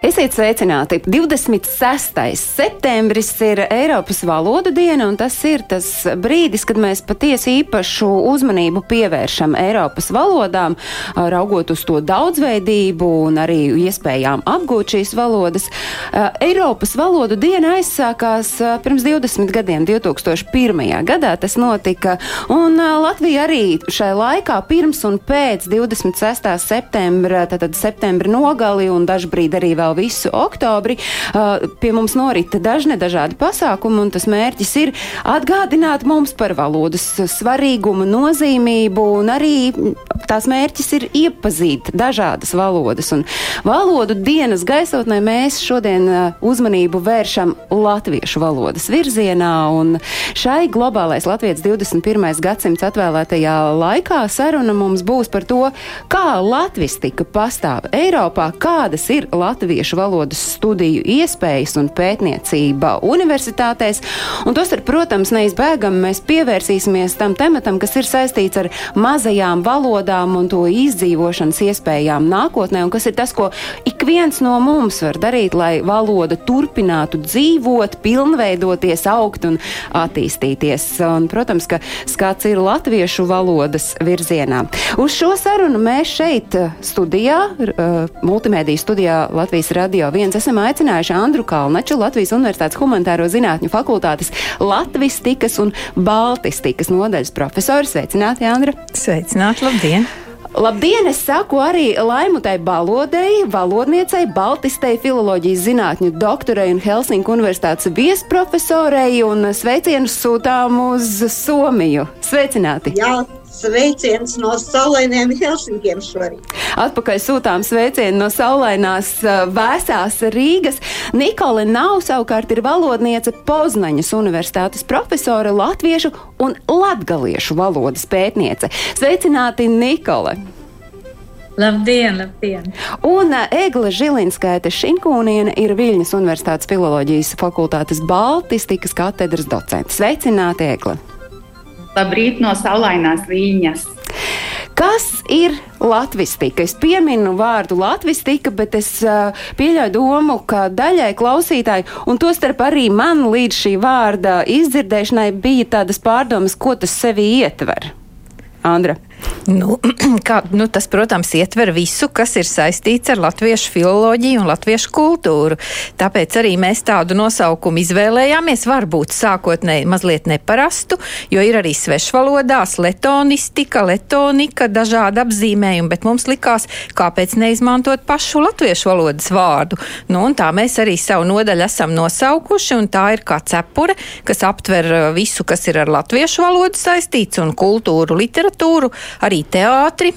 Esiet sveicināti! 26. septembris ir Eiropas valodu diena, un tas ir tas brīdis, kad mēs patiesi īpašu uzmanību pievēršam Eiropas valodām, raugot uz to daudzveidību un arī iespējām apgūt šīs valodas. Eiropas valodu diena aizsākās pirms 20 gadiem, 2001. gadā tas notika, un Latvija arī šai laikā pirms un pēc 26. septembra, tātad septembra nogali un dažbrīd arī vēl visu oktobri. Pie mums norita dažne dažādi pasākumi, un tas mērķis ir atgādināt mums par valodas svarīgumu, nozīmību, un arī tās mērķis ir iepazīt dažādas valodas. Un valodu dienas gaisotnē mēs šodien uzmanību vēršam latviešu valodas virzienā, un šai globālais Latvijas 21. gadsimts atvēlētajā laikā saruna mums būs par to, kā latvistika pastāv Eiropā, kādas ir latviešu latviešu valodas studiju iespējas un pētniecība universitātēs. Un tos, ar, protams, neizbēgami mēs pievērsīsimies tam tematam, kas ir saistīts ar mazajām valodām un to izdzīvošanas iespējām nākotnē, un kas ir tas, ko ik viens no mums var darīt, lai valoda turpinātu dzīvot, pilnveidoties, augt un attīstīties. Un, protams, ka skats ir latviešu valodas virzienā. Uz šo sarunu mēs šeit studijā, multimediju studijā Latvijas radio viens esam aicinājuši Andru Kalnaču, Latvijas Universitātes humanitāro zinātņu fakultātes latvistikas un baltistikas nodaļas profesoru. Sveicināti, Andra! Sveicināti, labdien! Labdien! Es saku arī Laimutai Balodei, valodniecei, baltistei, filoloģijas zinātņu doktorei un Helsinku universitātes viesprofesorei un sveicienus sūtām uz Somiju. Sveicināti! Jā, sveiciens no saulainiem Helsinkiem šorīt. Atpakaļ sūtām sveicienu no saulainās vēsās Rīgas. Nikole Nav savukārt ir valodniece Poznaņas universitātes profesore latviešu un latgaliešu valodas pētniece. Sveicināti, Nikole! Labdien, labdien! Un Egla Žilinskaita Šinkūniene ir Viļņas Universitātes filoloģijas fakultātes Baltistikas katedras docente. Sveicināti, Egla! Labrīt no saulainās viņas! Kas ir latvistika? Es pieminu vārdu latvistika, bet es uh, pieļauju domu, ka daļai klausītāji, un tostarp arī man līdz šī vārda izdzirdēšanai bija tādas pārdomas, ko tas sevi ietver. Andra. Nu, kā, nu, tas, protams, ietver visu, kas ir saistīts ar latviešu filoloģiju un latviešu kultūru. Tāpēc arī mēs tādu nosaukumu izvēlējāmies. Varbūt sākotnēji mazliet neparastu, jo ir arī svešvalodās letonistika, letonika, dažādi apzīmējumi, bet mums likās, kāpēc neizmantot pašu latviešu valodas vārdu. Nu, tā mēs arī savu nodaļu esam nosaukuši, un tā ir kā cepure, kas aptver uh, visu, kas ir ar latviešu valodu saistīts, un kultūru, literatūru arī teātri,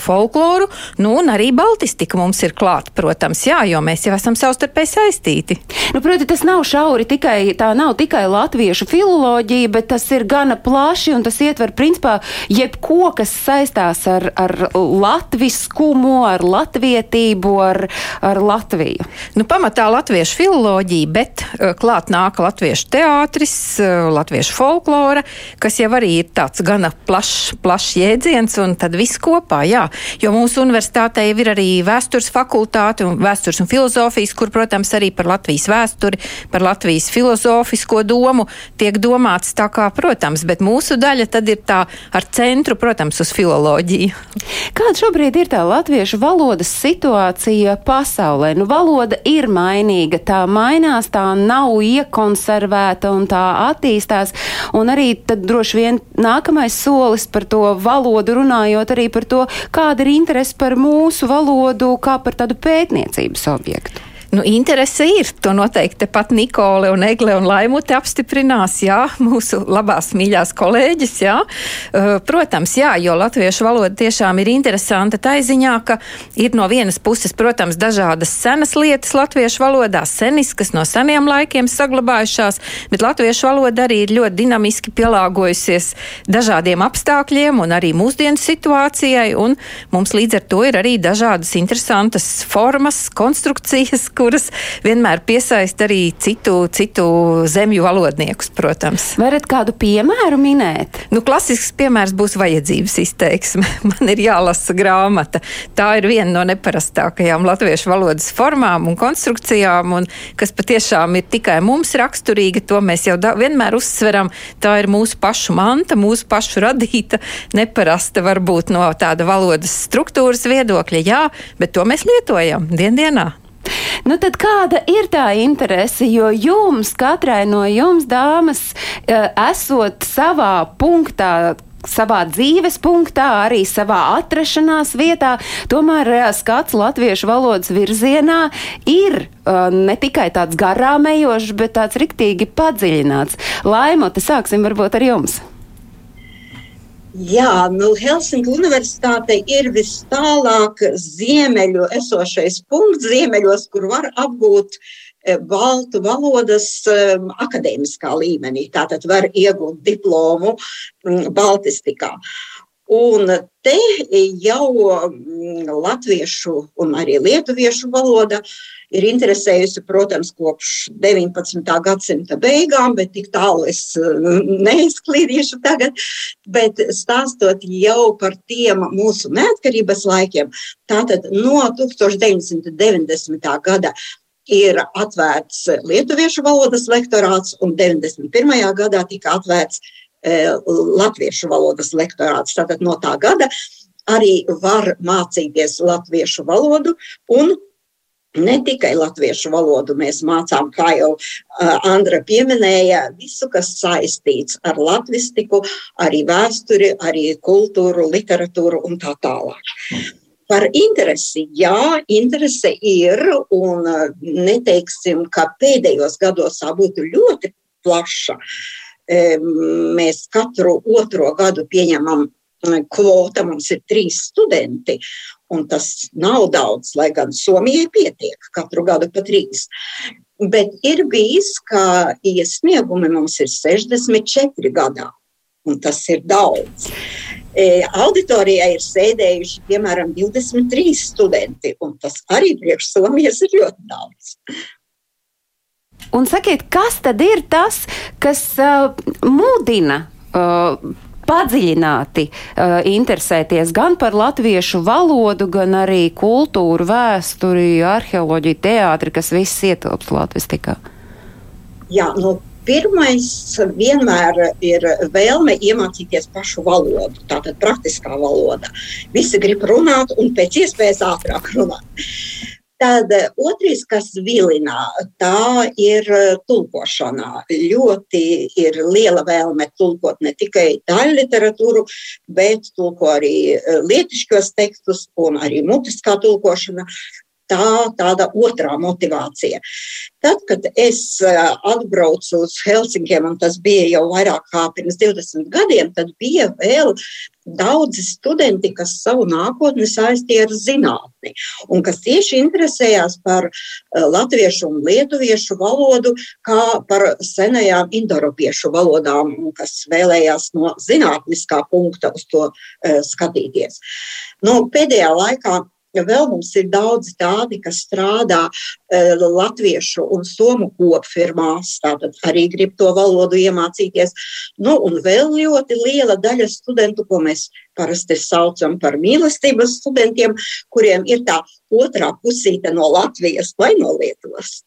folkloru, nu un arī baltistika mums ir klāta, protams, jā, jo mēs jau esam savstarpēji saistīti. Nu, proti, tas nav šauri tikai, tā nav tikai latviešu filoloģija, bet tas ir gana plaši un tas ietver principā jebko, kas saistās ar, ar latviskumu, ar latvietību, ar, ar Latviju. Nu, pamatā latviešu filoloģija, bet klāt nāk latviešu teātris, latviešu folklora, kas jau arī ir tāds gana plašs, plašs jēdziens, un tad viss kopā, jā. Jo mūsu universitātē ir arī vēstures fakultāte un vēstures un filozofijas, kur, protams, arī par Latvijas vēsturi, par Latvijas filozofisko domu tiek domāts tā kā, protams, bet mūsu daļa tad ir tā ar centru, protams, uz filoloģiju. Kāda šobrīd ir tā latviešu valodas situācija pasaulē? Nu, valoda ir mainīga, tā mainās, tā nav iekonservēta un tā attīstās, un arī tad droši vien nākamais solis par to valodu runājot arī par to, kāda ir interese par mūsu valodu kā par tādu pētniecības objektu. Nu, interese ir. To noteikti pat Nikole un Egle un Laimute apstiprinās, jā, mūsu labās mīļās kolēģis, jā. Uh, protams, jā, jo latviešu valoda tiešām ir interesanta tai ziņā, ka ir no vienas puses, protams, dažādas senas lietas latviešu valodā, seniskas no seniem laikiem saglabājušās, bet latviešu valoda arī ir ļoti dinamiski pielāgojusies dažādiem apstākļiem un arī mūsdienu situācijai, un mums līdz ar to ir arī dažādas interesantas formas, konstrukcijas, kuras vienmēr piesaista arī citu, citu zemju valodniekus, protams. Varat kādu piemēru minēt? Nu, klasisks piemērs būs vajadzības izteiksme. Man ir jālasa grāmata. Tā ir viena no neparastākajām latviešu valodas formām un konstrukcijām, un kas patiešām ir tikai mums raksturīga. To mēs jau da, vienmēr uzsveram. Tā ir mūsu pašu manta, mūsu pašu radīta, neparasta varbūt no tāda valodas struktūras viedokļa, jā, bet to mēs lietojam diendienā. Nu, tad kāda ir tā interese? Jo jums, katrai no jums, dāmas, eh, esot savā punktā, savā dzīves punktā, arī savā atrašanās vietā, tomēr eh, skats latviešu valodas virzienā ir uh, ne tikai tāds garāmējošs, bet tāds riktīgi padziļināts. Laimota, sāksim varbūt ar jums. Jā, nu, Helsinku universitāte ir vis tālāk ziemeļu esošais punkts, ziemeļos, kur var apgūt e, baltu valodas um, akadēmiskā līmenī. Tātad var iegūt diplomu um, Baltistikā. Un te jau um, latviešu un arī lietuviešu valoda ir interesējusi, protams, kopš 19. gadsimta beigām, bet tik tālu es mm, neizklīdīšu tagad. Bet stāstot jau par tiem mūsu neatkarības laikiem, tātad no 1990. gada ir atvērts lietuviešu valodas lektorāts, un 91. gadā tika atvērts e, latviešu valodas lektorāts. Tātad no tā gada arī var mācīties latviešu valodu un Ne tikai latviešu valodu mēs mācām, kā jau Andra pieminēja, visu, kas saistīts ar latvistiku, arī vēsturi, arī kultūru, literatūru un tā tālāk. Par interesi, jā, interese ir, un neteiksim, ka pēdējos gados tā būtu ļoti plaša. Mēs katru otro gadu pieņemam kvota, mums ir trīs studenti, un tas nav daudz, lai gan Somijai pietiek katru gadu pa trīs. Bet ir bijis, ka iesniegumi mums ir 64 gadā, un tas ir daudz. E, auditorijā ir sēdējuši piemēram 23 studenti, un tas arī priekš Somijas ir ļoti daudz. Un sakiet, kas tad ir tas, kas uh, mudina uh, padziļināti uh, interesēties gan par latviešu valodu, gan arī kultūru, vēsturi, arheoloģiju, teātri, kas viss ietilpst latvistikā? Jā, nu, Pirmais vienmēr ir vēlme iemācīties pašu valodu, tātad praktiskā valoda. Visi grib runāt un pēc iespējas ātrāk runāt. Tad otrs, kas vilina, tā ir eh, tulkošana. Ļoti ir liela vēlme tulkot ne tikai daļu literatūru, bet tulko arī eh, lietišķos tekstus un arī mutiskā tulkošana tā tāda otrā motivācija. Tad, kad es atbraucu uz Helsinkiem, un tas bija jau vairāk kā pirms 20 gadiem, tad bija vēl daudzi studenti, kas savu nākotni saistīja ar zinātni, un kas tieši interesējās par latviešu un lietuviešu valodu, kā par senajām indoropiešu valodām, un kas vēlējās no zinātniskā punkta uz to skatīties. Nu, pēdējā laikā Vēl mums ir daudz tādi, kas strādā uh, latviešu un somu kopfirmās, tātad arī grib to valodu iemācīties. Nu, un vēl ļoti liela daļa studentu, ko mēs parasti saucam par mīlestības studentiem, kuriem ir tā otrā pusīte no Latvijas vai no Lietuvas.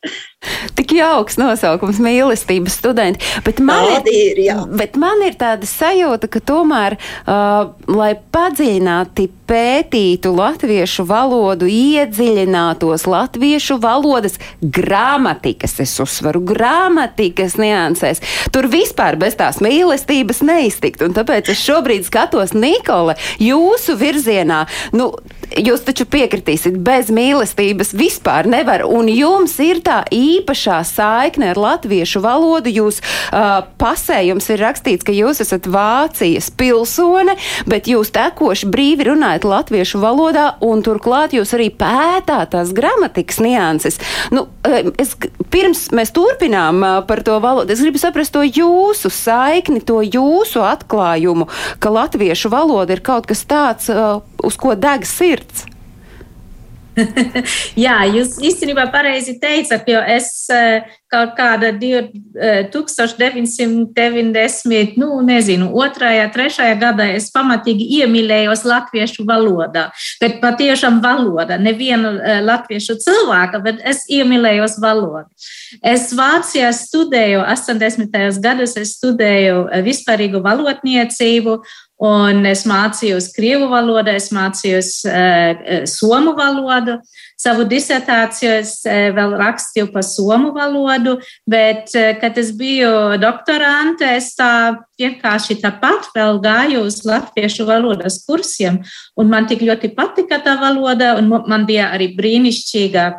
Tik jauks nosaukums, mīlestības studenti. Bet man, Tādi ir, jā. bet man ir tāda sajūta, ka tomēr, uh, lai padziļināti pētītu latviešu valodu, iedziļinātos latviešu valodas gramatikas, es uzsveru gramatikas niansēs, tur vispār bez tās mīlestības neiztikt. Un tāpēc es šobrīd skatos Nikole jūsu virzienā. Nu, jūs taču piekritīsiet, bez mīlestības vispār nevar, un jums ir tā īpašā saikne ar latviešu valodu. Jūs uh, pasē jums ir rakstīts, ka jūs esat Vācijas pilsone, bet jūs tekoši brīvi runājat latviešu valodā, un turklāt jūs arī pētāt tās gramatikas nianses. Nu, es, pirms mēs turpinām uh, par to valodu, es gribu saprast to jūsu saikni, to jūsu atklājumu, ka latviešu valoda ir kaut kas tāds, uh, uz ko deg sirds. Jā, jūs īstenībā pareizi teicat, jo es eh, kaut kāda 1990, eh, nu, nezinu, otrajā, trešajā gadā es pamatīgi iemīlējos latviešu valodā. Bet patiešām valoda, nevienu eh, latviešu cilvēku, bet es iemīlējos valodu. Es Vācijā studēju 80. gados, es studēju vispārīgu valodniecību Un es mācījos krievu valodu, es mācījos uh, somu valodu. Savu disertāciju es uh, vēl rakstīju par somu valodu, bet, uh, kad es biju doktorante, es tā vienkārši tāpat vēl gāju uz latviešu valodas kursiem. Un man tik ļoti patika tā valoda, un man bija arī brīnišķīga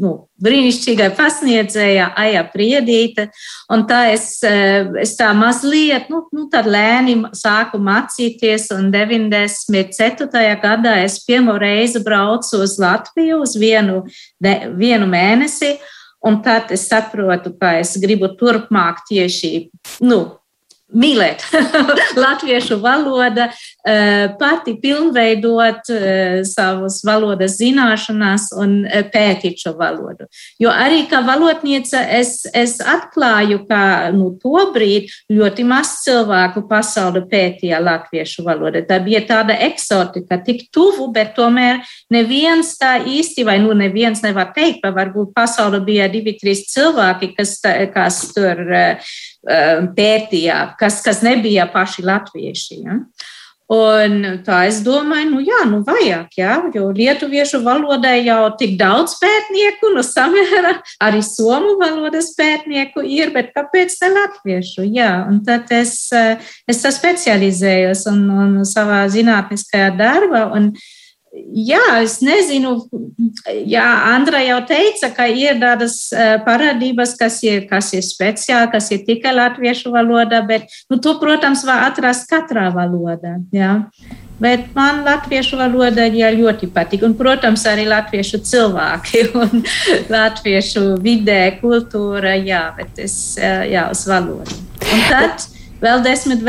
nu, brīnišķīgai pasniedzējai, Aija Priedīte. Un tā es, eh, es tā mazliet, nu, nu tad lēni sāku mācīties, un 94. gadā es pirmo reizi braucu uz Latviju uz vienu, de, vienu mēnesi. Un tad es saprotu, ka es gribu turpmāk tieši nu, mīlēt latviešu valodu, eh, pati pilnveidot eh, savas valodas zināšanas un eh, pētīt šo valodu. Jo arī kā valodniece es, es atklāju, ka nu, tobrīd ļoti maz cilvēku pasauli pētīja latviešu valodu. Tā bija tāda eksotika, tik tuvu, bet tomēr neviens tā īsti, vai nu neviens nevar teikt, ka varbūt pasauli bija divi, trīs cilvēki, kas, kas tur pētīja kas, kas nebija paši latvieši. Ja? Un tā es domāju, nu jā, nu vajag, jā, jo lietuviešu valodai jau tik daudz pētnieku, nu samērā arī somu valodas pētnieku ir, bet kāpēc ne latviešu? Jā, un tad es, es specializējos un, un savā zinātniskajā darbā. Un, uh, Jā, es nezinu, jā, Andra jau teica, ka ir tādas parādības, kas ir, kas ir speciāli, kas ir tikai latviešu valodā, bet nu, to, protams, var atrast katrā valodā. Jā. Bet man latviešu valoda jā, ļoti patīk. Un, protams, arī latviešu cilvēki un latviešu vidē, kultūra, jā, bet es jā, uz valodu. Un tad Vēl desmit,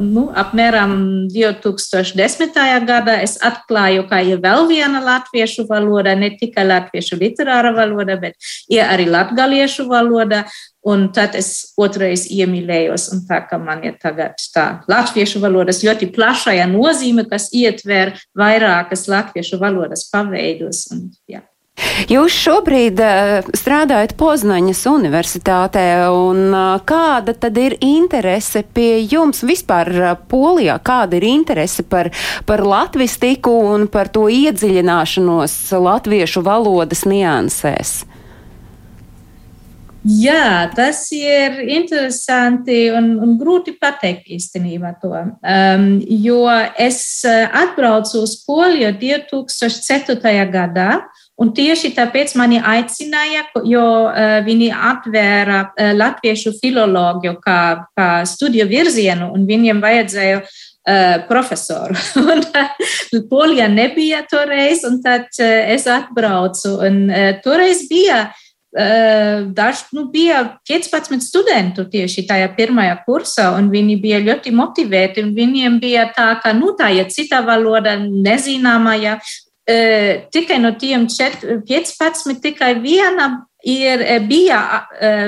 nu, apmēram 2010. gadā es atklāju, ka ir vēl viena latviešu valoda, ne tikai latviešu literāra valoda, bet ir arī latgaliešu valoda. Un tad es otrais iemīlējos, un tā kā man ir tagad tā latviešu valodas ļoti plašajā nozīme, kas ietver vairākas latviešu valodas paveidus. Un, jā. Jūs šobrīd uh, strādājat Poznaņas universitātē, un uh, kāda tad ir interese pie jums vispār uh, Polijā? Kāda ir interese par, par latvistiku un par to iedziļināšanos latviešu valodas niansēs? Jā, tas ir interesanti un, un grūti pateikt īstenībā to. Um, jo es atbraucu uz Poliju 2004. gadā, Un tieši tāpēc mani aicināja, jo uh, viņi atvēra uh, latviešu filoloģiju kā, kā studiju virzienu, un viņiem vajadzēja uh, profesoru. un, Polijā nebija toreiz, un tad uh, es atbraucu. Un, uh, toreiz bija uh, daži, nu, bija 15 studentu tieši tajā pirmajā kursā, un viņi bija ļoti motivēti. Viņiem bija tā, ka, nu, tā ir cita valoda, nezināmā, ja tikai no tiem 15, tikai viena ir, bija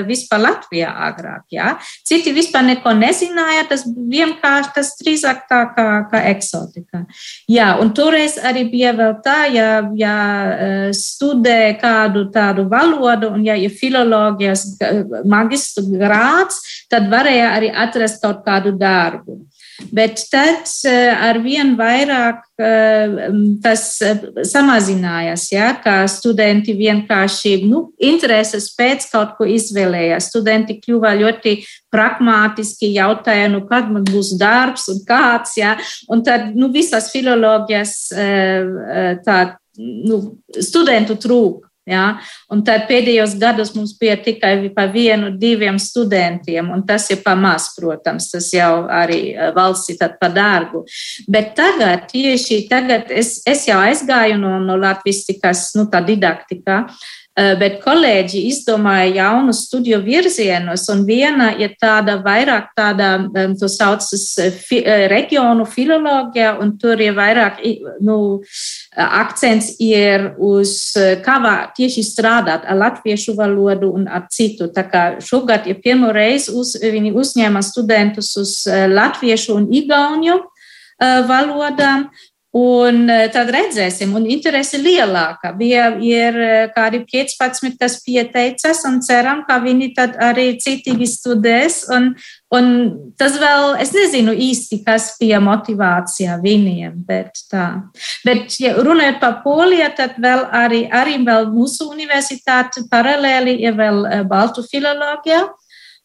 vispār Latvijā agrāk. Ja? Citi vispār neko nezināja, tas vienkārši tas drīzāk tā kā, kā eksotika. Jā, un toreiz arī bija vēl tā, ja, ja studē kādu tādu valodu, un ja ir filoloģijas magistru grāds, tad varēja arī atrast kaut kādu darbu. Bet tad ar vien vairāk tas samazinājās, ja, kā studenti vienkārši nu, intereses pēc kaut ko izvēlējās. Studenti kļuva ļoti pragmātiski, jautāja, nu, kad man būs darbs un kāds, ja, un tad nu, visas filoloģijas tā, nu, studentu trūka. Ja? Un tad pēdējos gados mums bija tikai pa vienu, diviem studentiem, un tas ir pa maz, protams, tas jau arī eh, valsts ir par dārgu. Bet tagad, tieši tagad, es, es jau aizgāju no, no latvistikas, nu, tā didaktika, Eh, bet kolēģi izdomāja jaunus studiju virzienus, un viena ir tāda vairāk tāda, to saucas eh, fi, eh, reģionu filoloģija, un tur ir vairāk, nu, akcents ir uz kā tieši strādāt ar latviešu valodu un ar citu. Tā kā šogad ir pirmo reizi uz, viņi uzņēma studentus uz latviešu un igauņu valodām, Un eh, tad redzēsim, un interese lielāka. Bija ir eh, kādi 15, kas pieteicas, un ceram, ka viņi tad arī citīgi studēs. Un, un tas vēl, es nezinu īsti, kas bija motivācija viņiem, bet tā. Bet, ja runājot par Poliju, tad vēl arī, arī vēl mūsu universitāte paralēli ir vēl eh, Baltu filoloģija.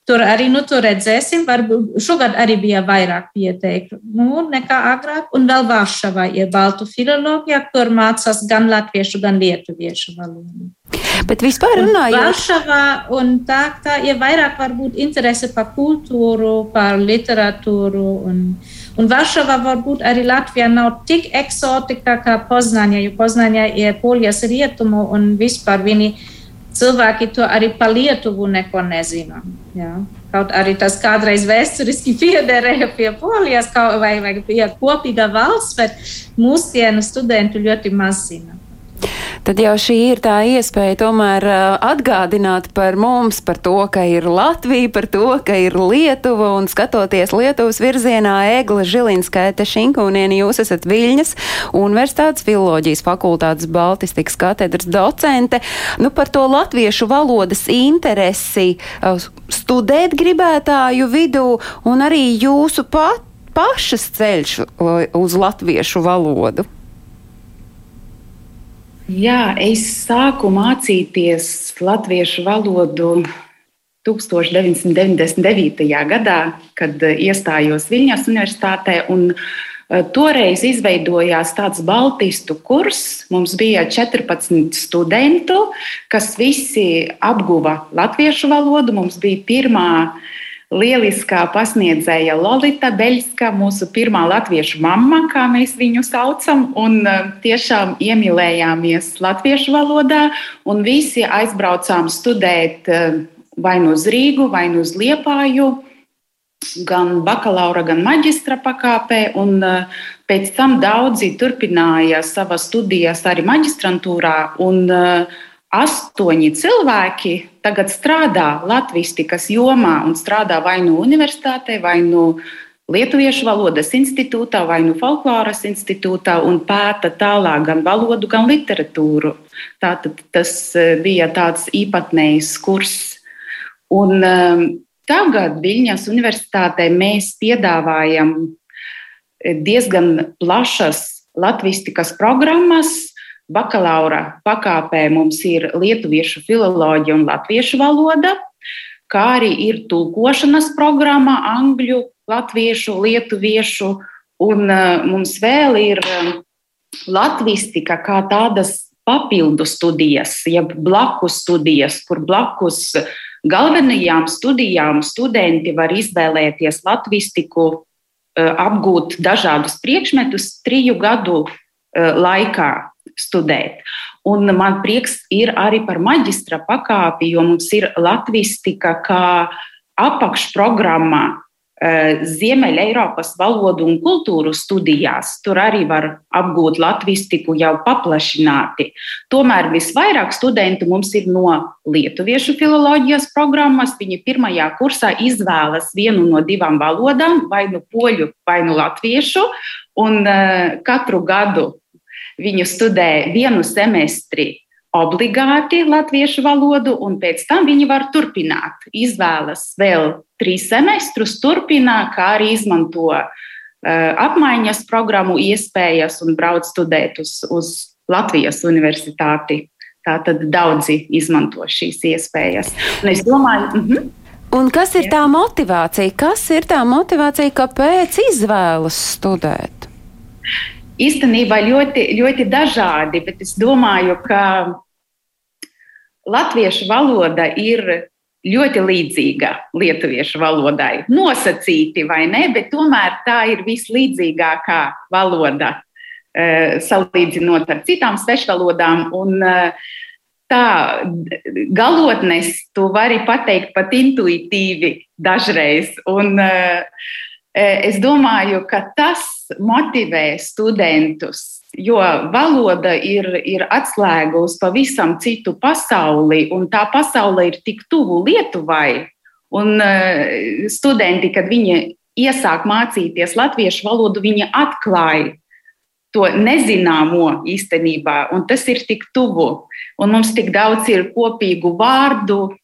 Tur arī nu, tur redzēsim, varbūt šogad arī bija vairāk pieteiktu nu, nekā agrāk. Un vēl Varšavā ir baltu filoloģija, kur mācās gan latviešu, gan lietuviešu valodu. Bet vispār runājot, Varšavā un tā, tā ir vairāk varbūt interese par kultūru, par literatūru. Un, un Varšavā varbūt arī Latvija nav tik eksotika kā Poznaņa, jo Poznaņa ir polijas rietumu un vispār viņi cilvēki to arī par Lietuvu neko nezina. Jā. Kaut arī tas kādreiz vēsturiski piederēja pie Polijas vai, vai pie kopīga valsts, bet mūsdienu studentu ļoti maz zina tad jau šī ir tā iespēja tomēr atgādināt par mums, par to, ka ir Latvija, par to, ka ir Lietuva un skatoties Lietuvas virzienā Egla Žilinskaita Šinkūnieni, jūs esat Viļņas Universitātes filoloģijas fakultātes Baltistikas katedras docente. Nu, par to latviešu valodas interesi studēt gribētāju vidū un arī jūsu pat pašas ceļš uz latviešu valodu. Jā, es sāku mācīties latviešu valodu 1999. gadā, kad iestājos Viņas Universitātē. Eh, toreiz izveidojās tāds baltistu kurs. Mums bija 14 studentu, kas visi apguva latviešu valodu. Mums bija pirmā uh, lieliskā pasniedzēja Lolita Beļska, mūsu pirmā latviešu mamma, kā mēs viņu saucam, un e, tiešām iemīlējāmies latviešu valodā, un visi aizbraucām studēt e, vai nu uz Rīgu, vai nu uz Liepāju, gan bakalaura, gan maģistra pakāpē, un e, pēc tam daudzi turpināja savas studijas arī maģistrantūrā, un astoņi cilvēki tagad strādā latvistikas jomā un strādā vai nu universitātē, vai nu Lietuviešu valodas institūtā vai nu folkloras institūtā un pēta tālāk gan valodu, gan literatūru. Tātad tas e, bija tāds īpatnējs kurs. Un um, tagad Viļņas universitātē mēs piedāvājam e, diezgan plašas latvistikas programmas, bakalaura pakāpē mums ir lietuviešu filoloģija un latviešu valoda, kā arī ir tulkošanas programma angļu, latviešu, lietuviešu, un uh, mums vēl ir um, latvistika kā tādas papildu studijas, jeb blakus studijas, kur blakus galvenajām studijām studenti var izvēlēties latvistiku, uh, apgūt dažādus priekšmetus triju gadu laikā studēt. Un man prieks ir arī par maģistra pakāpi, jo mums ir latvistika kā apakšprogramma eh, Ziemeļa Eiropas valodu un kultūru studijās. Tur arī var apgūt latvistiku jau paplašināti. Tomēr visvairāk studentu mums ir no lietuviešu filoloģijas programmas. Viņi pirmajā kursā izvēlas vienu no divām valodām, vai nu poļu, vai nu latviešu. Un uh, katru gadu Viņu studē vienu semestri obligāti latviešu valodu, un pēc tam viņi var turpināt. Izvēlas vēl trīs semestrus, turpina, kā arī izmanto apmaiņas programmu iespējas un brauc studēt uz, uz Latvijas universitāti. Tātad daudzi izmanto šīs iespējas. Un es domāju, uh -huh. Un kas ir tā motivācija? Kas ir tā motivācija, kāpēc izvēlas studēt? Īstenībā ļoti, ļoti dažādi, bet es domāju, ka latviešu valoda ir ļoti līdzīga lietuviešu valodai. Nosacīti vai ne, bet tomēr tā ir vislīdzīgākā valoda eh, salīdzinot ar citām svešvalodām. Un, eh, Tā galotnes tu vari pateikt pat intuitīvi dažreiz. Un, uh, es domāju, ka tas motivē studentus jo valoda ir, ir atslēga uz pavisam citu pasauli, un tā pasaule ir tik tuvu Lietuvai. Un uh, studenti, kad viņi iesāk mācīties latviešu valodu, viņi atklāja to nezināmo īstenībā, un tas ir tik tuvu. Un mums tik daudz ir kopīgu vārdu,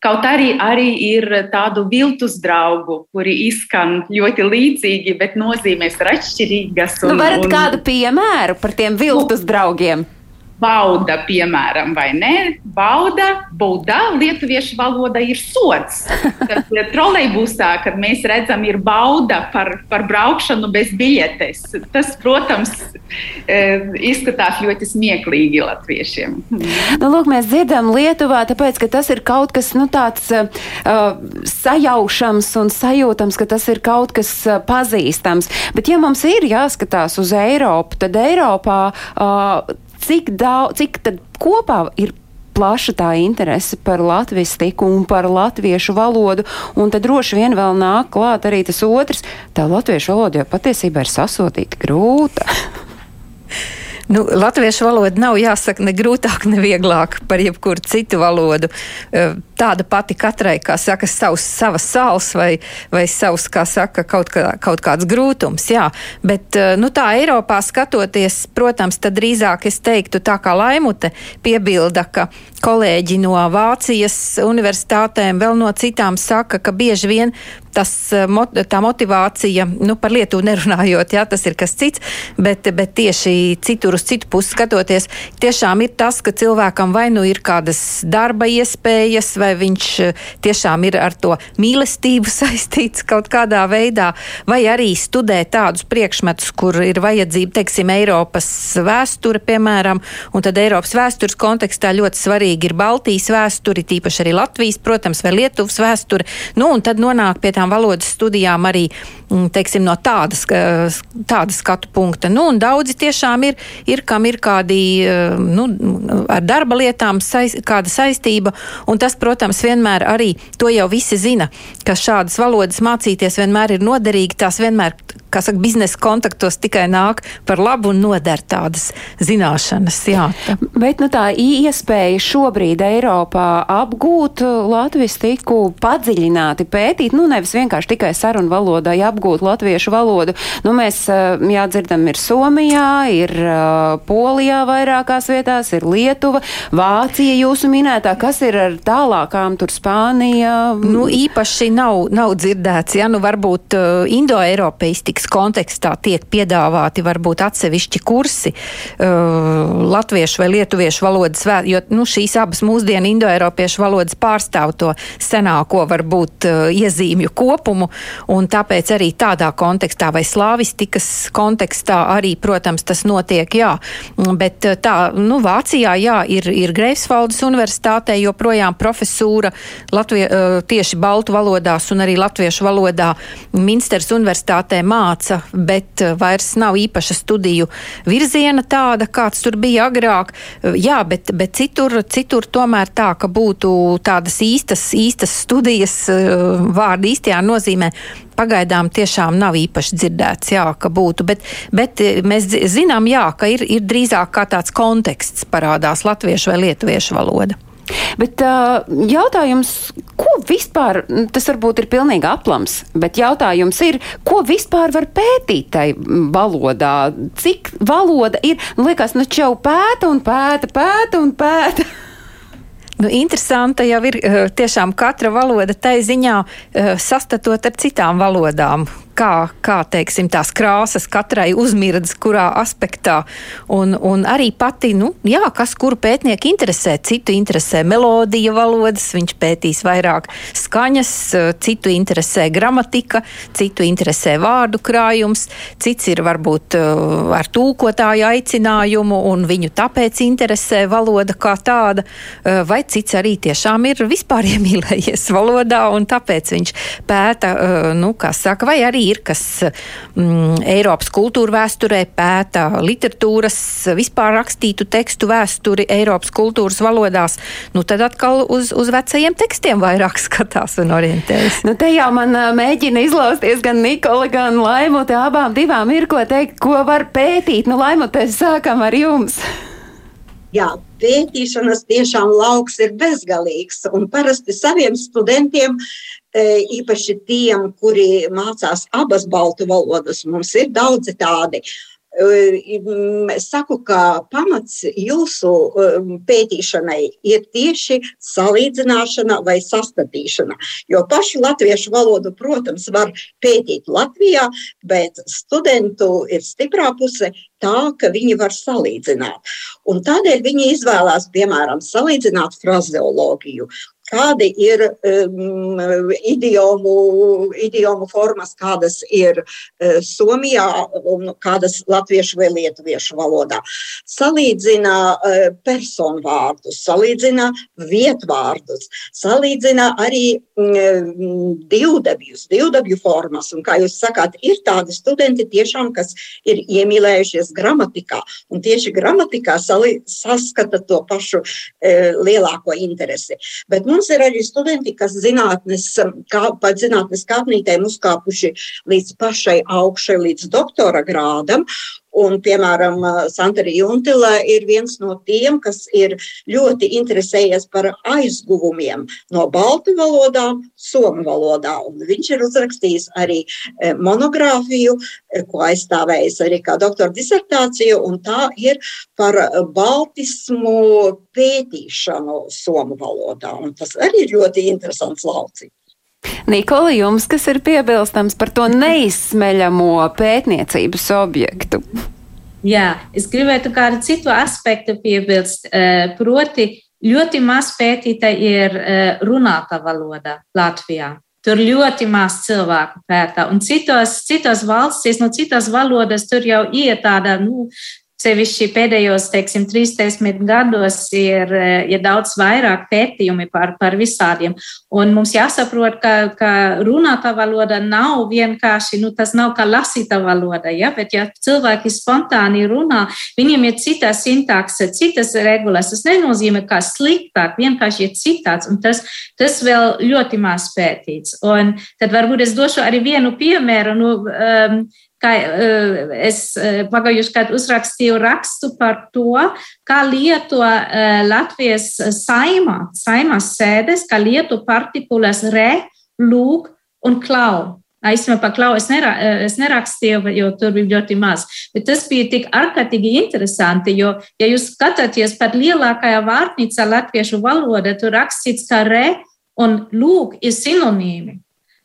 Kaut arī, arī ir tādu viltus draugu, kuri izskan ļoti līdzīgi, bet nozīmēs ir atšķirīgas. Un, nu, varat un... kādu piemēru par tiem viltus nu, draugiem? Bauda, piemēram, vai ne? Bauda, bauda, lietuviešu valoda ir sots. Tad trolejbusā, kad mēs redzam, ir bauda par, par braukšanu bez biļetes. Tas, protams, e, izskatās ļoti smieklīgi latviešiem. Nu, lūk, mēs dzirdam Lietuvā, tāpēc, ka tas ir kaut kas nu, tāds uh, sajaušams un sajūtams, ka tas ir kaut kas uh, pazīstams. Bet, ja mums ir jāskatās uz Eiropu, tad Eiropā uh, cik daudz, cik tad kopā ir plaša tā interese par latvistiku un par latviešu valodu, un tad droši vien vēl nāk klāt arī tas otrs. Tā latviešu valoda jau patiesībā ir sasodīta grūta. Nu, latviešu valoda nav jāsaka ne grūtāk, ne vieglāk par jebkuru citu valodu. Tāda pati katrai, kā saka, savs, savas sāls vai, vai savs, kā saka, kaut, kā, kaut kāds grūtums. Jā. Bet, nu, tā Eiropā skatoties, protams, tad drīzāk es teiktu tā kā Laimute piebilda, ka kolēģi no Vācijas universitātēm, vēl no citām saka, ka bieži vien tas, eh, tā motivācija, nu, par Lietuvu nerunājot, jā, tas ir kas cits, bet, bet tieši citur uz citu pusi skatoties, tiešām ir tas, ka cilvēkam vai nu ir kādas darba iespējas, vai viņš eh, tiešām ir ar to mīlestību saistīts kaut kādā veidā, vai arī studē tādus priekšmetus, kur ir vajadzība, teiksim, Eiropas vēsture, piemēram, un tad Eiropas vēstures kontekstā ļoti svarīgi ir Baltijas vēsture, tīpaši arī Latvijas, protams, vai Lietuvas vēsture, nu, un tad nonāk pie tā tām valodas studijām arī mm, teiksim, no tādas, tāda skatu punkta. Nu, daudzi tiešām ir, ir, kam ir kādi eh, nu, ar darba lietām saiz, kāda saistība, un tas, protams, vienmēr arī to jau visi zina, ka šādas valodas mācīties vienmēr ir noderīgi, tās vienmēr kā saka, biznesa kontaktos tikai nāk par labu un noder tādas zināšanas. Jā. Bet nu, tā iespēja šobrīd Eiropā apgūt latvistiku, padziļināti pētīt, nu nevis vienkārši tikai sarunu valodai apgūt latviešu valodu. Nu, mēs jādzirdam, ir Somijā, ir Polijā vairākās vietās, ir Lietuva, Vācija jūsu minētā, kas ir ar tālākām tur Spānija? Nu, īpaši nav, nav dzirdēts, ja nu varbūt uh, indoeiropeistikas politikas kontekstā tiek piedāvāti varbūt atsevišķi kursi uh, latviešu vai lietuviešu valodas, jo nu, šīs abas mūsdienu indoeiropiešu valodas pārstāv to senāko varbūt uh, iezīmju kopumu, un tāpēc arī tādā kontekstā vai slāvistikas kontekstā arī, protams, tas notiek, jā. Bet uh, tā, nu, Vācijā, jā, ir, ir Greifsvaldes universitātē joprojām profesūra Latvie, uh, tieši baltu valodās un arī latviešu valodā Minsters universitātē māca māca, bet eh, vairs nav īpaša studiju virziena tāda, kāds tur bija agrāk. Eh, jā, bet, bet citur, citur tomēr tā, ka būtu tādas īstas, īstas studijas eh, vārdu īstajā nozīmē pagaidām tiešām nav īpaši dzirdēts, jā, ka būtu. Bet, bet mēs zinām, jā, ka ir, ir drīzāk kā tāds konteksts parādās latviešu vai lietuviešu valoda. Bet uh, jautājums, ko vispār, tas varbūt ir pilnīgi aplams, bet jautājums ir, ko vispār var pētīt tai valodā? Cik valoda ir, nu liekas, nu čau pēta un pēta, pēta un pēta. Nu, interesanta jau ir tiešām katra valoda tai ziņā sastatot ar citām valodām kā, kā teiksim, tās krāsas katrai uzmirdas, kurā aspektā. Un, un arī pati, nu, jā, kas kuru pētnieku interesē. Citu interesē melodija valodas, viņš pētīs vairāk skaņas, citu interesē gramatika, citu interesē vārdu krājums, cits ir varbūt ar tūkotāju aicinājumu un viņu tāpēc interesē valoda kā tāda, vai cits arī tiešām ir vispār iemīlējies valodā un tāpēc viņš pēta, nu, kā saka, vai arī ir, kas mm, Eiropas kultūra vēsturē pēta literatūras, vispār rakstītu tekstu vēsturi Eiropas kultūras valodās, nu tad atkal uz, uz vecajiem tekstiem vairāk skatās un orientējas. Nu, te jau man mēģina izlausties gan Nikola, gan Laimute, abām divām ir ko teikt, ko var pētīt. Nu, Laimute, sākam ar jums. Jā, pētīšanas tiešām lauks ir bezgalīgs. Un parasti saviem studentiem, īpaši tiem, kuri mācās abas baltu valodas, mums ir daudzi tādi. Es saku, ka pamats jūsu pētīšanai ir tieši salīdzināšana vai sastatīšana. Jo pašu latviešu valodu, protams, var pētīt Latvijā, bet studentu ir stiprā puse tā, ka viņi var salīdzināt. Un tādēļ viņi izvēlās, piemēram, salīdzināt frazeoloģiju, kādi ir um, idiomu, idiomu formas, kādas ir uh, Somijā un kādas latviešu vai lietuviešu valodā. Salīdzina uh, personu vārdus, salīdzina vietvārdus, salīdzina arī um, divdabjus, divdabju formas. Un, kā jūs sakāt, ir tādi studenti tiešām, kas ir iemīlējušies gramatikā, un tieši gramatikā salī, saskata to pašu uh, lielāko interesi. Bet mums ir arī studenti, kas zinātnes, kā, pat zinātnes kāpnītēm uzkāpuši līdz pašai augšai, līdz doktora grādam. Un, piemēram, Santara Juntila ir viens no tiem, kas ir ļoti interesējies par aizguvumiem no baltu valodām, somu valodā. Un viņš ir uzrakstījis arī monogrāfiju, ko aizstāvējis arī kā doktora disertāciju, un tā ir par baltismu pētīšanu somu valodā. Un tas arī ir ļoti interesants lauciņš. Nikola, jums kas ir piebilstams par to neizsmeļamo pētniecības objektu? Jā, es gribētu kādu citu aspektu piebilst, proti ļoti maz pētīta ir runāta valoda Latvijā. Tur ļoti maz cilvēku pētā. Un citos, citos valstīs, no citas valodas, tur jau ir tāda nu, Sevišķi pēdējos, teiksim, 30 gados ir, ir daudz vairāk pētījumi par, par visādiem. Un mums jāsaprot, ka, ka runāta valoda nav vienkārši, nu, tas nav kā lasīta valoda, ja? bet ja cilvēki spontāni runā, viņiem ir cita sintakse, citas regulas. Tas nenozīmē, ka sliktāk, vienkārši ir citāds, un tas, tas vēl ļoti maz pētīts. Un tad varbūt es došu arī vienu piemēru. Nu, um, kā es pagājušajā gadā uzrakstīju rakstu par to, kā lieto Latvijas saimā, saimas sēdes, kā lieto partikulas re, lūk un klau. Īstenībā par klau es, nera, es nerakstīju, jo tur bija ļoti maz. Bet tas bija tik ārkārtīgi interesanti, jo, ja jūs skatāties pat lielākajā vārtnīcā latviešu valoda, tur rakstīts, ka re un lūk ir sinonīmi.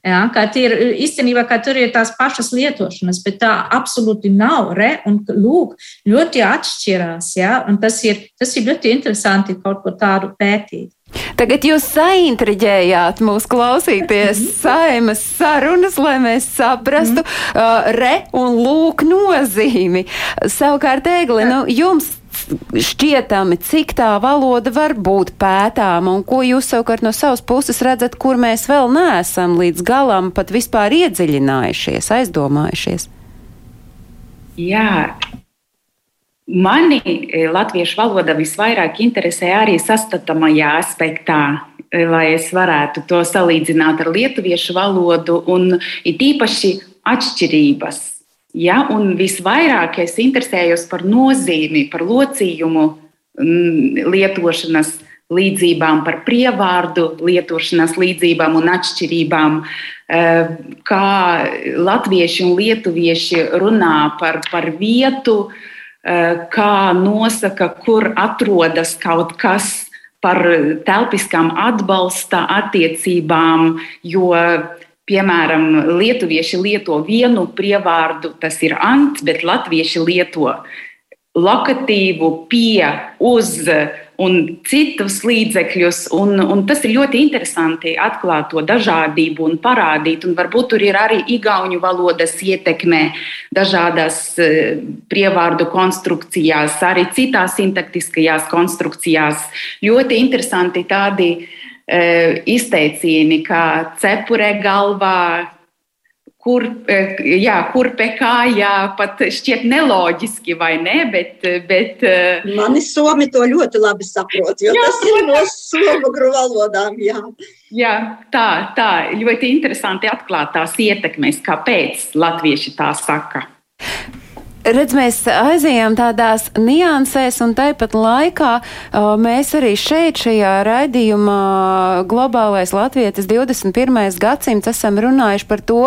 Ja, ir, īstenībā tur ir tās pašas lietošanas, bet tā absolūti nav. Re, un, lūk, ļoti atšķirās. Ja, tas, ir, tas ir ļoti interesanti kaut ko tādu pētīt. Tagad jūs saintriģējāt mūs klausīties mhm. saimas sarunas, lai mēs saprastu mm. uh, re un lūk nozīmi. Savukārt, Egli, nu, jums šķietami, cik tā valoda var būt pētāma un ko jūs savukārt no savas puses redzat, kur mēs vēl neesam līdz galam pat vispār iedziļinājušies, aizdomājušies? Jā. Mani e, latviešu valoda visvairāk interesē arī sastatamajā aspektā, e, lai es varētu to salīdzināt ar lietuviešu valodu un it īpaši atšķirības Ja, un visvairāk es interesējos par nozīmi, par locījumu mm, lietošanas līdzībām, par prievārdu lietošanas līdzībām un atšķirībām, eh, kā latvieši un lietuvieši runā par, par vietu, eh, kā nosaka, kur atrodas kaut kas par telpiskām atbalsta attiecībām, jo Piemēram, lietuvieši lieto vienu prievārdu, tas ir ants, bet latvieši lieto lokatīvu, pie, uz un citus līdzekļus. Un, un tas ir ļoti interesanti atklāt to dažādību un parādīt. Un varbūt tur ir arī igauņu valodas ietekme dažādās eh, prievārdu konstrukcijās, arī citās sintaktiskajās konstrukcijās. Ļoti interesanti tādi E, izteicieni kā cepure galvā, kur, e, jā, kurpe kājā, pat šķiet neloģiski, vai ne? Bet, bet, e, Mani somi to ļoti labi saprot, jo jā, tas ir no somogru valodām. Jā. jā, tā, tā ļoti interesanti atklāt tās ietekmes, kāpēc latvieši tā saka redz, mēs aizējām tādās niansēs, un tāpat laikā uh, mēs arī šeit, šajā raidījumā Globālais Latvijas 21. gadsimts esam runājuši par to,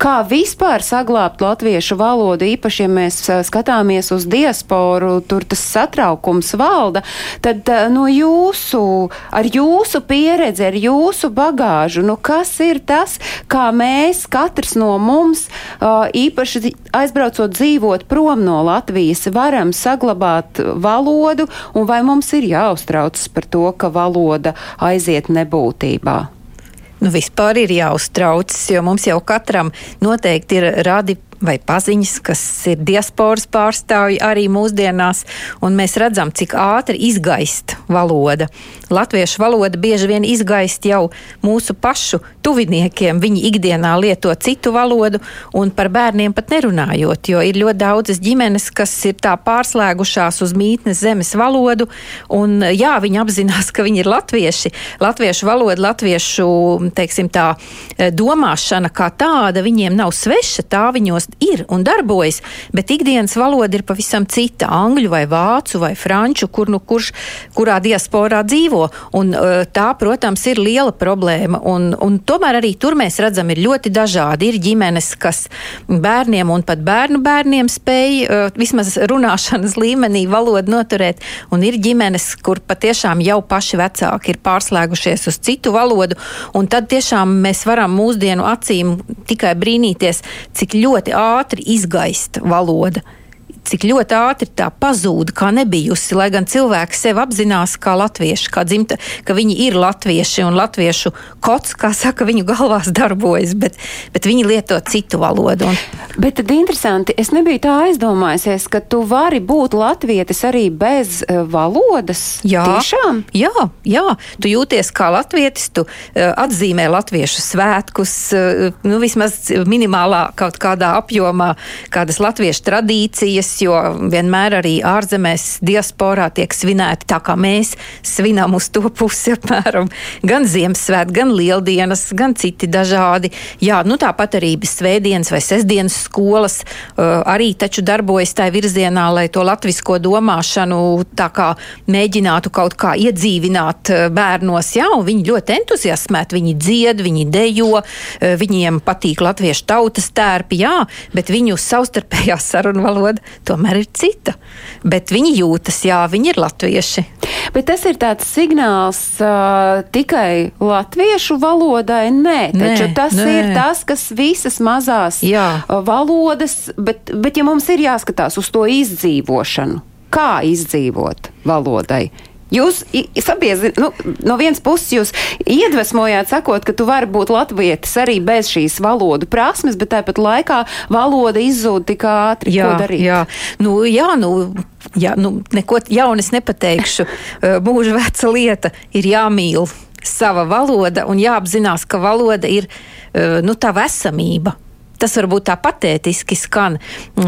kā vispār saglabāt latviešu valodu, īpaši, ja mēs skatāmies uz diasporu, tur tas satraukums valda, tad no jūsu, ar jūsu pieredzi, ar jūsu bagāžu, nu kas ir tas, kā mēs, katrs no mums, īpaši aizbraucot dzīvot prom no Latvijas, varam saglabāt valodu, un vai mums ir jāuztraucas par to, ka valoda aiziet nebūtībā? Nu, vispār ir jāuztraucas, jo mums jau katram noteikti ir radi vai paziņas, kas ir diasporas pārstāvji arī mūsdienās, un mēs redzam, cik ātri izgaist valoda. Latviešu valoda bieži vien izgaist jau mūsu pašu tuviniekiem. Viņi ikdienā lieto citu valodu, un par bērniem pat nerunājot, jo ir ļoti daudzas ģimenes, kas ir tā pārslēgušās uz mītnes zemes valodu, un jā, viņi apzinās, ka viņi ir latvieši. Latviešu valoda, latviešu, teiksim tā, domāšana kā tāda viņiem nav sveša, tā viņos ir un darbojas, bet ikdienas valoda ir pavisam cita - angļu vai vācu vai franču, kur nu kurš, kurā diasporā dzīvo. Un, uh, tā, protams, ir liela problēma. Un, un tomēr arī tur mēs redzam, ir ļoti dažādi. Ir ģimenes, kas bērniem un pat bērnu bērniem spēj uh, vismaz runāšanas līmenī valodu noturēt, un ir ģimenes, kur patiešām jau paši vecāki ir pārslēgušies uz citu valodu, tad tiešām mēs varam mūsdienu acīm tikai brīnīties, cik ļoti ātri izgaist valoda cik ļoti ātri tā pazūd, kā nebijusi, lai gan cilvēki sevi apzinās kā latvieši, kā dzimta, ka viņi ir latvieši un latviešu kods, kā saka, viņu galvās darbojas, bet, bet viņi lieto citu valodu. Un... Bet tad interesanti, es nebiju tā aizdomājusies, ka tu vari būt latvietis arī bez uh, valodas. Jā, Tiešām? jā, jā, tu jūties kā latvietis, tu uh, atzīmē latviešu svētkus, uh, nu vismaz minimālā kaut kādā apjomā, kādas latviešu tradīcijas, jo vienmēr arī ārzemēs diasporā tiek svinēti tā, kā mēs svinām uz to pusi apmēram. Gan Ziemassvētku, gan Lieldienas, gan citi dažādi. Jā, nu tāpat arī svētdienas vai sestdienas skolas uh, arī taču darbojas tajā virzienā, lai to latvisko domāšanu tā kā mēģinātu kaut kā iedzīvināt uh, bērnos. Jā, viņi ļoti entuziasmēti, viņi dzied, viņi dejo, uh, viņiem patīk latviešu tautas tērpi, jā, bet viņu savstarpējā sarunu valoda tomēr ir cita. Bet viņi jūtas, jā, viņi ir latvieši. Bet tas ir tāds signāls uh, tikai latviešu valodai. Nē, taču nē, tas nē. ir tas, kas visas mazās jā. valodas, bet, bet ja mums ir jāskatās uz to izdzīvošanu, kā izdzīvot valodai, Jūs sabiedri, nu, no vienas puses jūs iedvesmojāt, sakot, ka tu vari būt latvietis arī bez šīs valodu prasmes, bet tāpat laikā valoda izzūd tik ātri. Jā, ko darīt? Jā, nu, jā, nu, jā, nu neko jaunas nepateikšu. Mūža veca lieta ir jāmīl sava valoda un jāapzinās, ka valoda ir nu, tā vesamība. Tas varbūt tā patētiski skan,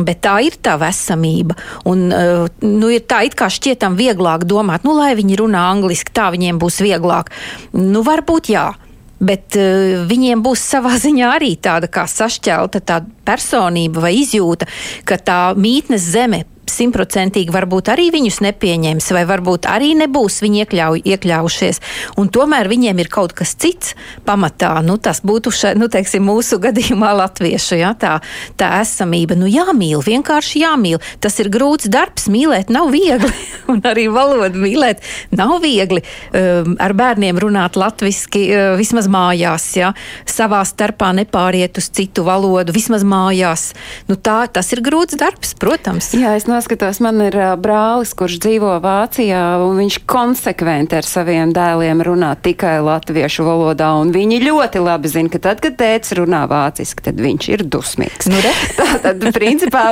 bet tā ir tā vesamība. Un, eh, nu, ir tā it kā šķietam vieglāk domāt, nu, lai viņi runā angliski, tā viņiem būs vieglāk. Nu, varbūt jā. Bet uh, viņiem būs savā ziņā arī tāda kā sašķelta tā personība vai izjūta, ka tā mītnes zeme simtprocentīgi varbūt arī viņus nepieņems, vai varbūt arī nebūs viņi iekļauj, iekļaujušies. Un tomēr viņiem ir kaut kas cits pamatā. Nu, tas būtu še, nu, teiksim, mūsu gadījumā latviešu ja, tā, tā esamība. Nu, jāmīl, vienkārši jāmīl. Tas ir grūts darbs, mīlēt nav viegli. Un arī valodu mīlēt nav viegli. Um, ar bērniem runāt latviski uh, vismaz mājās, ja, savā starpā nepāriet uz citu valodu, vismaz mājās. Nu, tā, tas ir grūts darbs, protams. Jā, es noskatos, man ir brālis, kurš dzīvo Vācijā, un viņš konsekventi ar saviem dēliem runā tikai latviešu valodā, un viņi ļoti labi zina, ka tad, kad tēvs runā vāciski, tad viņš ir dusmīgs. Nu, tā tad, principā,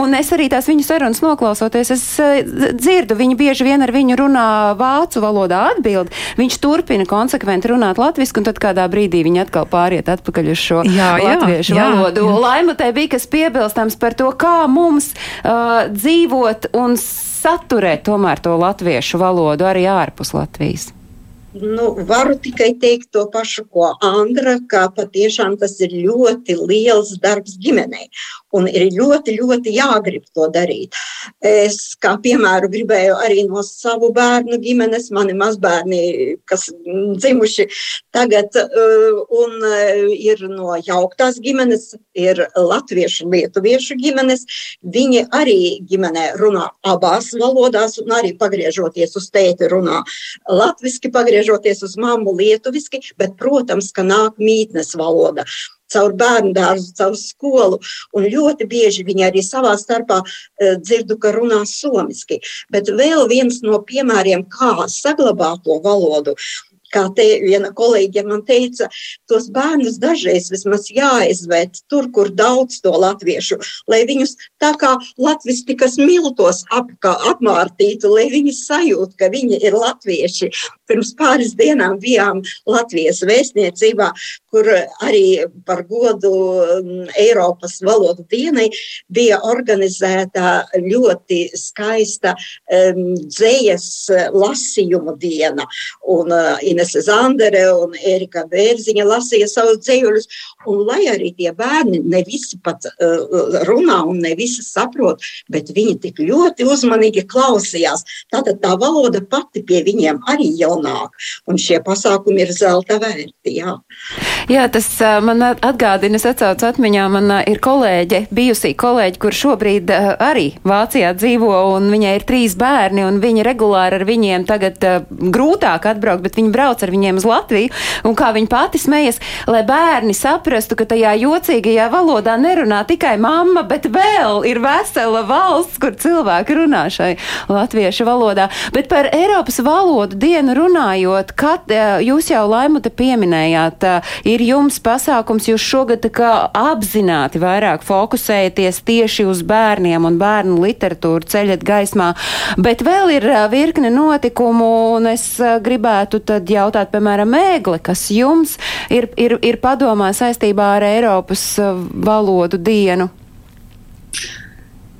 un es arī tās viņu sarunas noklausoties, es dzirdu, viņi bieži vien ar viņu runā vācu valodā atbild, viņš turpina konsekventi runāt latviski, un tad kādā brīdī viņi atkal pāriet atpakaļ uz šo Jā, jā, latviešu jā, valodu. jā. Laimutē bija kas piebilstams par to, kā mums uh, dzīvot un saturēt tomēr to latviešu valodu arī ārpus Latvijas. Nu, varu tikai teikt to pašu, ko Andra, ka patiešām tas ir ļoti liels darbs ģimenei. Un ir ļoti, ļoti jāgrib to darīt. Es, kā piemēru, gribēju arī no savu bērnu ģimenes, mani mazbērni, kas dzimuši tagad, uh, un uh, ir no jauktās ģimenes, ir latviešu, lietuviešu ģimenes. Viņi arī ģimenē runā abās valodās, un arī pagriežoties uz tēti runā latviski, pagriežoties uz mammu lietuviski, bet, protams, ka nāk mītnes valoda caur bērnu dārzu, caur skolu. Un ļoti bieži viņi arī savā starpā uh, dzirdu, ka runā somiski. Bet vēl viens no piemēriem, kā saglabāt to valodu. Kā te viena kolēģe man teica, tos bērnus dažreiz vismaz jāizved tur, kur daudz to latviešu, lai viņus tā kā latvistikas miltos apkā, apmārtītu, lai viņi sajūt, ka viņi ir latvieši. Pirms pāris dienām bijām Latvijas vēstniecībā, kur arī par godu um, Eiropas valodu dienai bija organizēta ļoti skaista um, dzējas lasījumu diena. Un uh, Inese Zandere un Erika Bērziņa lasīja savus dzējuļus. Un lai arī tie bērni ne visi pat uh, runā un ne visi saprot, bet viņi tik ļoti uzmanīgi klausījās. Tātad tā valoda pati pie viņiem arī jau nāk. Un šie pasākumi ir zelta vērti. Jā. Jā, tas uh, man atgādina, es atcaucu atmiņā, man uh, ir kolēģe, bijusī kolēģe, kur šobrīd arī Vācijā dzīvo, un viņai ir trīs bērni, un viņa regulāri ar viņiem tagad grūtāk atbraukt, bet viņa brauc ar viņiem uz Latviju, un kā viņa pati smejas, lai bērni saprastu, ka tajā jocīgajā valodā nerunā tikai mamma, bet vēl ir vesela valsts, kur cilvēki runā šai latviešu valodā. Bet par Eiropas valodu dienu runājot, kad uh, jūs jau laimu te pieminējāt, uh, ir jums pasākums, jūs šogad apzināti vairāk fokusējaties tieši uz bērniem un bērnu literatūru ceļat gaismā, bet vēl ir ā, virkne notikumu, un es gribētu tad jautāt, piemēram, Mēgle, kas jums ir, ir, ir padomā saistībā ar Eiropas ā, valodu dienu?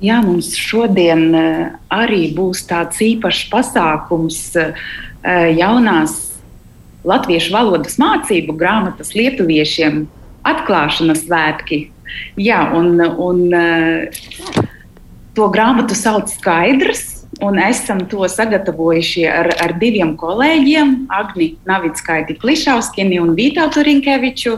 Jā, mums šodien eh, arī būs tāds īpašs pasākums eh, jaunās latviešu valodas mācību grāmatas lietuviešiem atklāšanas svētki. Jā, un, un eh, to grāmatu sauc Skaidrs. Un esam to sagatavojuši ar, ar diviem kolēģiem, Agni Navickaiti Klišauskieni un Vītātu Rinkeviču.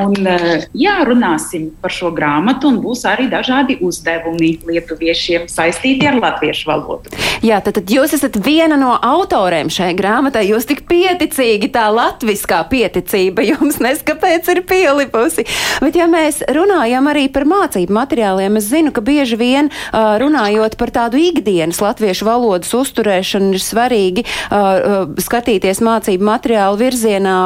Un, eh, jā, runāsim par šo grāmatu un būs arī dažādi uzdevumi lietuviešiem saistīti ar latviešu valodu. Jā, tad, tad jūs esat viena no autoriem šai grāmatai. Jūs tik pieticīgi, tā latviskā pieticība jums neskapēc ir pielipusi. Bet, ja mēs runājam arī par mācību materiāliem, es zinu, ka bieži vien runājot par tādu ikdienas latviešu valodas uzturēšanu ir svarīgi uh, skatīties mācību materiālu virzienā.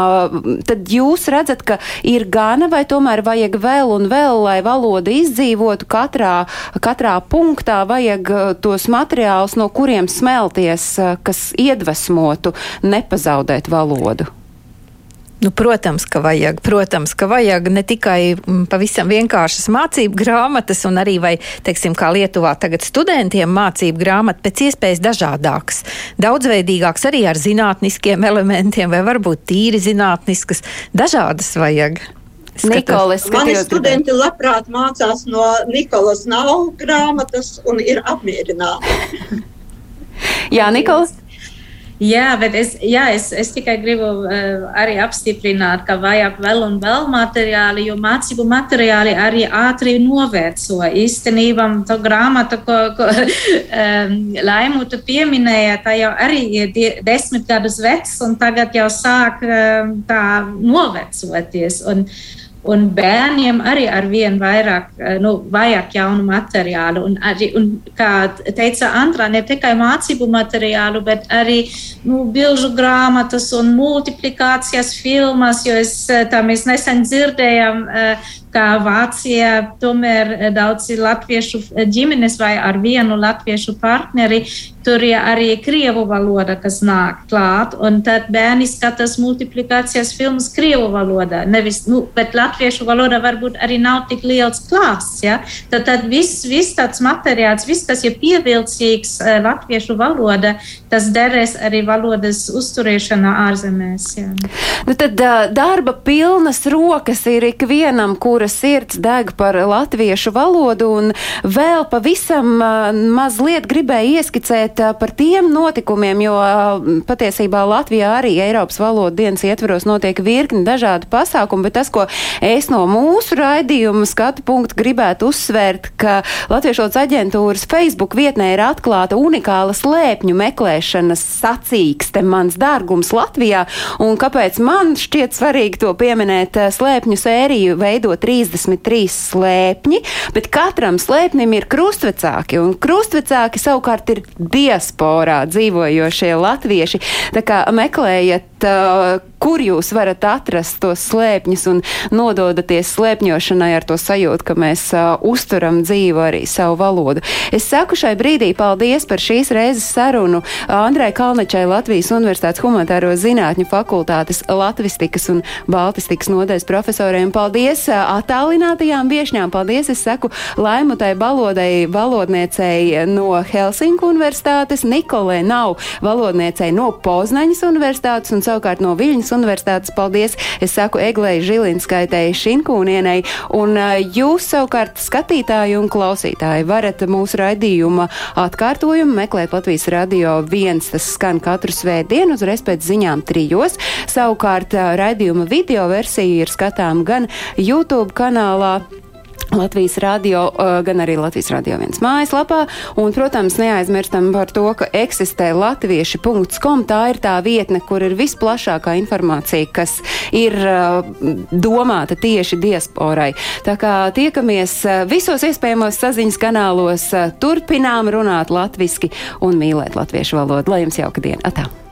Tad jūs redzat, ka ir gana vai tomēr vajag vēl un vēl, lai valoda izdzīvotu katrā, katrā punktā, vajag tos materiālus, no kuriem smelties, kas iedvesmotu nepazaudēt valodu. Nu, protams, ka vajag. Protams, ka vajag ne tikai mm, pavisam vienkāršas mācību grāmatas, un arī, vai, teiksim, kā Lietuvā tagad studentiem mācību grāmata pēc iespējas dažādākas, daudzveidīgākas arī ar zinātniskiem elementiem, vai varbūt tīri zinātniskas, dažādas vajag. Nikolas, Mani studenti labprāt mācās no Nikolas nav grāmatas un ir apmierināti. Jā, Nikolas. Jā, bet es, jā, es, es tikai gribu uh, arī apstiprināt, ka vajag vēl un vēl materiāli, jo mācību materiāli arī ātri noveco. Īstenībā tā grāmata, ko, ko um, Laimuta pieminēja, tā jau arī ir desmit gadus vecs un tagad jau sāk um, tā novecoties. Un, uh, Un bērniem arī ar vien vairāk, eh, nu, vajag jaunu materiālu. Un, arī, un, kā teica Antra, ne tikai mācību materiālu, bet arī nu, bilžu grāmatas un multiplikācijas filmas, jo es, eh, tā mēs nesen dzirdējām, eh, ka Vācijā tomēr daudz latviešu ģimenes vai ar vienu latviešu partneri Tur ir arī krievu valoda, kas nāk klāt, un tad bērni skatās multiplikācijas filmas krievu valodā. Nevis, nu, bet latviešu valoda varbūt arī nav tik liels klāsts. Ja? Tad, tad viss, viss tāds materiāls, viss, kas ir pievilcīgs uh, latviešu valoda, tas derēs arī valodas uzturēšanā ārzemēs. Ja? Nu, tad darba pilnas rokas ir ikvienam, kura sirds deg par latviešu valodu, un vēl pavisam mazliet gribēju ieskicēt par tiem notikumiem, jo patiesībā Latvijā arī Eiropas valodu dienas ietveros notiek virkni dažādu pasākumu, bet tas, ko es no mūsu raidījuma skatu punktu gribētu uzsvērt, ka Latviešu aģentūras Facebook vietnē ir atklāta unikāla slēpņu meklēšanas sacīkste mans dārgums Latvijā, un kāpēc man šķiet svarīgi to pieminēt, slēpņu sēriju veido 33 slēpņi, bet katram slēpnim ir krustvecāki, un krustvecāki savukārt ir diasporā dzīvojošie latvieši. Tā kā meklējiet, uh, kur jūs varat atrast tos slēpņus un nododaties slēpņošanai ar to sajūtu, ka mēs uh, uzturam dzīvu arī savu valodu. Es saku šai brīdī paldies par šīs reizes sarunu Andrei Kalnečai Latvijas Universitātes humanitāro zinātņu fakultātes latvistikas un baltistikas nodaļas profesoriem. Paldies uh, attālinātajām viešņām. Paldies, es saku Laimutai Balodai, valodniecei no Helsinku universitātes, Nikolē nav valodniecei no Poznaņas universitātes un savukārt no Viļņas universitātes. Paldies! Es saku Eglei Žilinskaitai Šinkūnienei, un jūs savukārt skatītāji un klausītāji varat mūsu raidījuma atkārtojumu meklēt Latvijas radio viens, tas skan katru svētdienu uzreiz pēc ziņām trijos. Savukārt raidījuma video versija ir skatām gan YouTube kanālā, Latvijas radio, gan arī Latvijas radio viens mājaslapā. Un, protams, neaizmirstam par to, ka eksistē latvieši.com. Tā ir tā vietne, kur ir visplašākā informācija, kas ir domāta tieši diasporai. Tā kā tiekamies visos iespējamos saziņas kanālos, turpinām runāt latviski un mīlēt latviešu valodu. Lai jums jauka diena! Atā!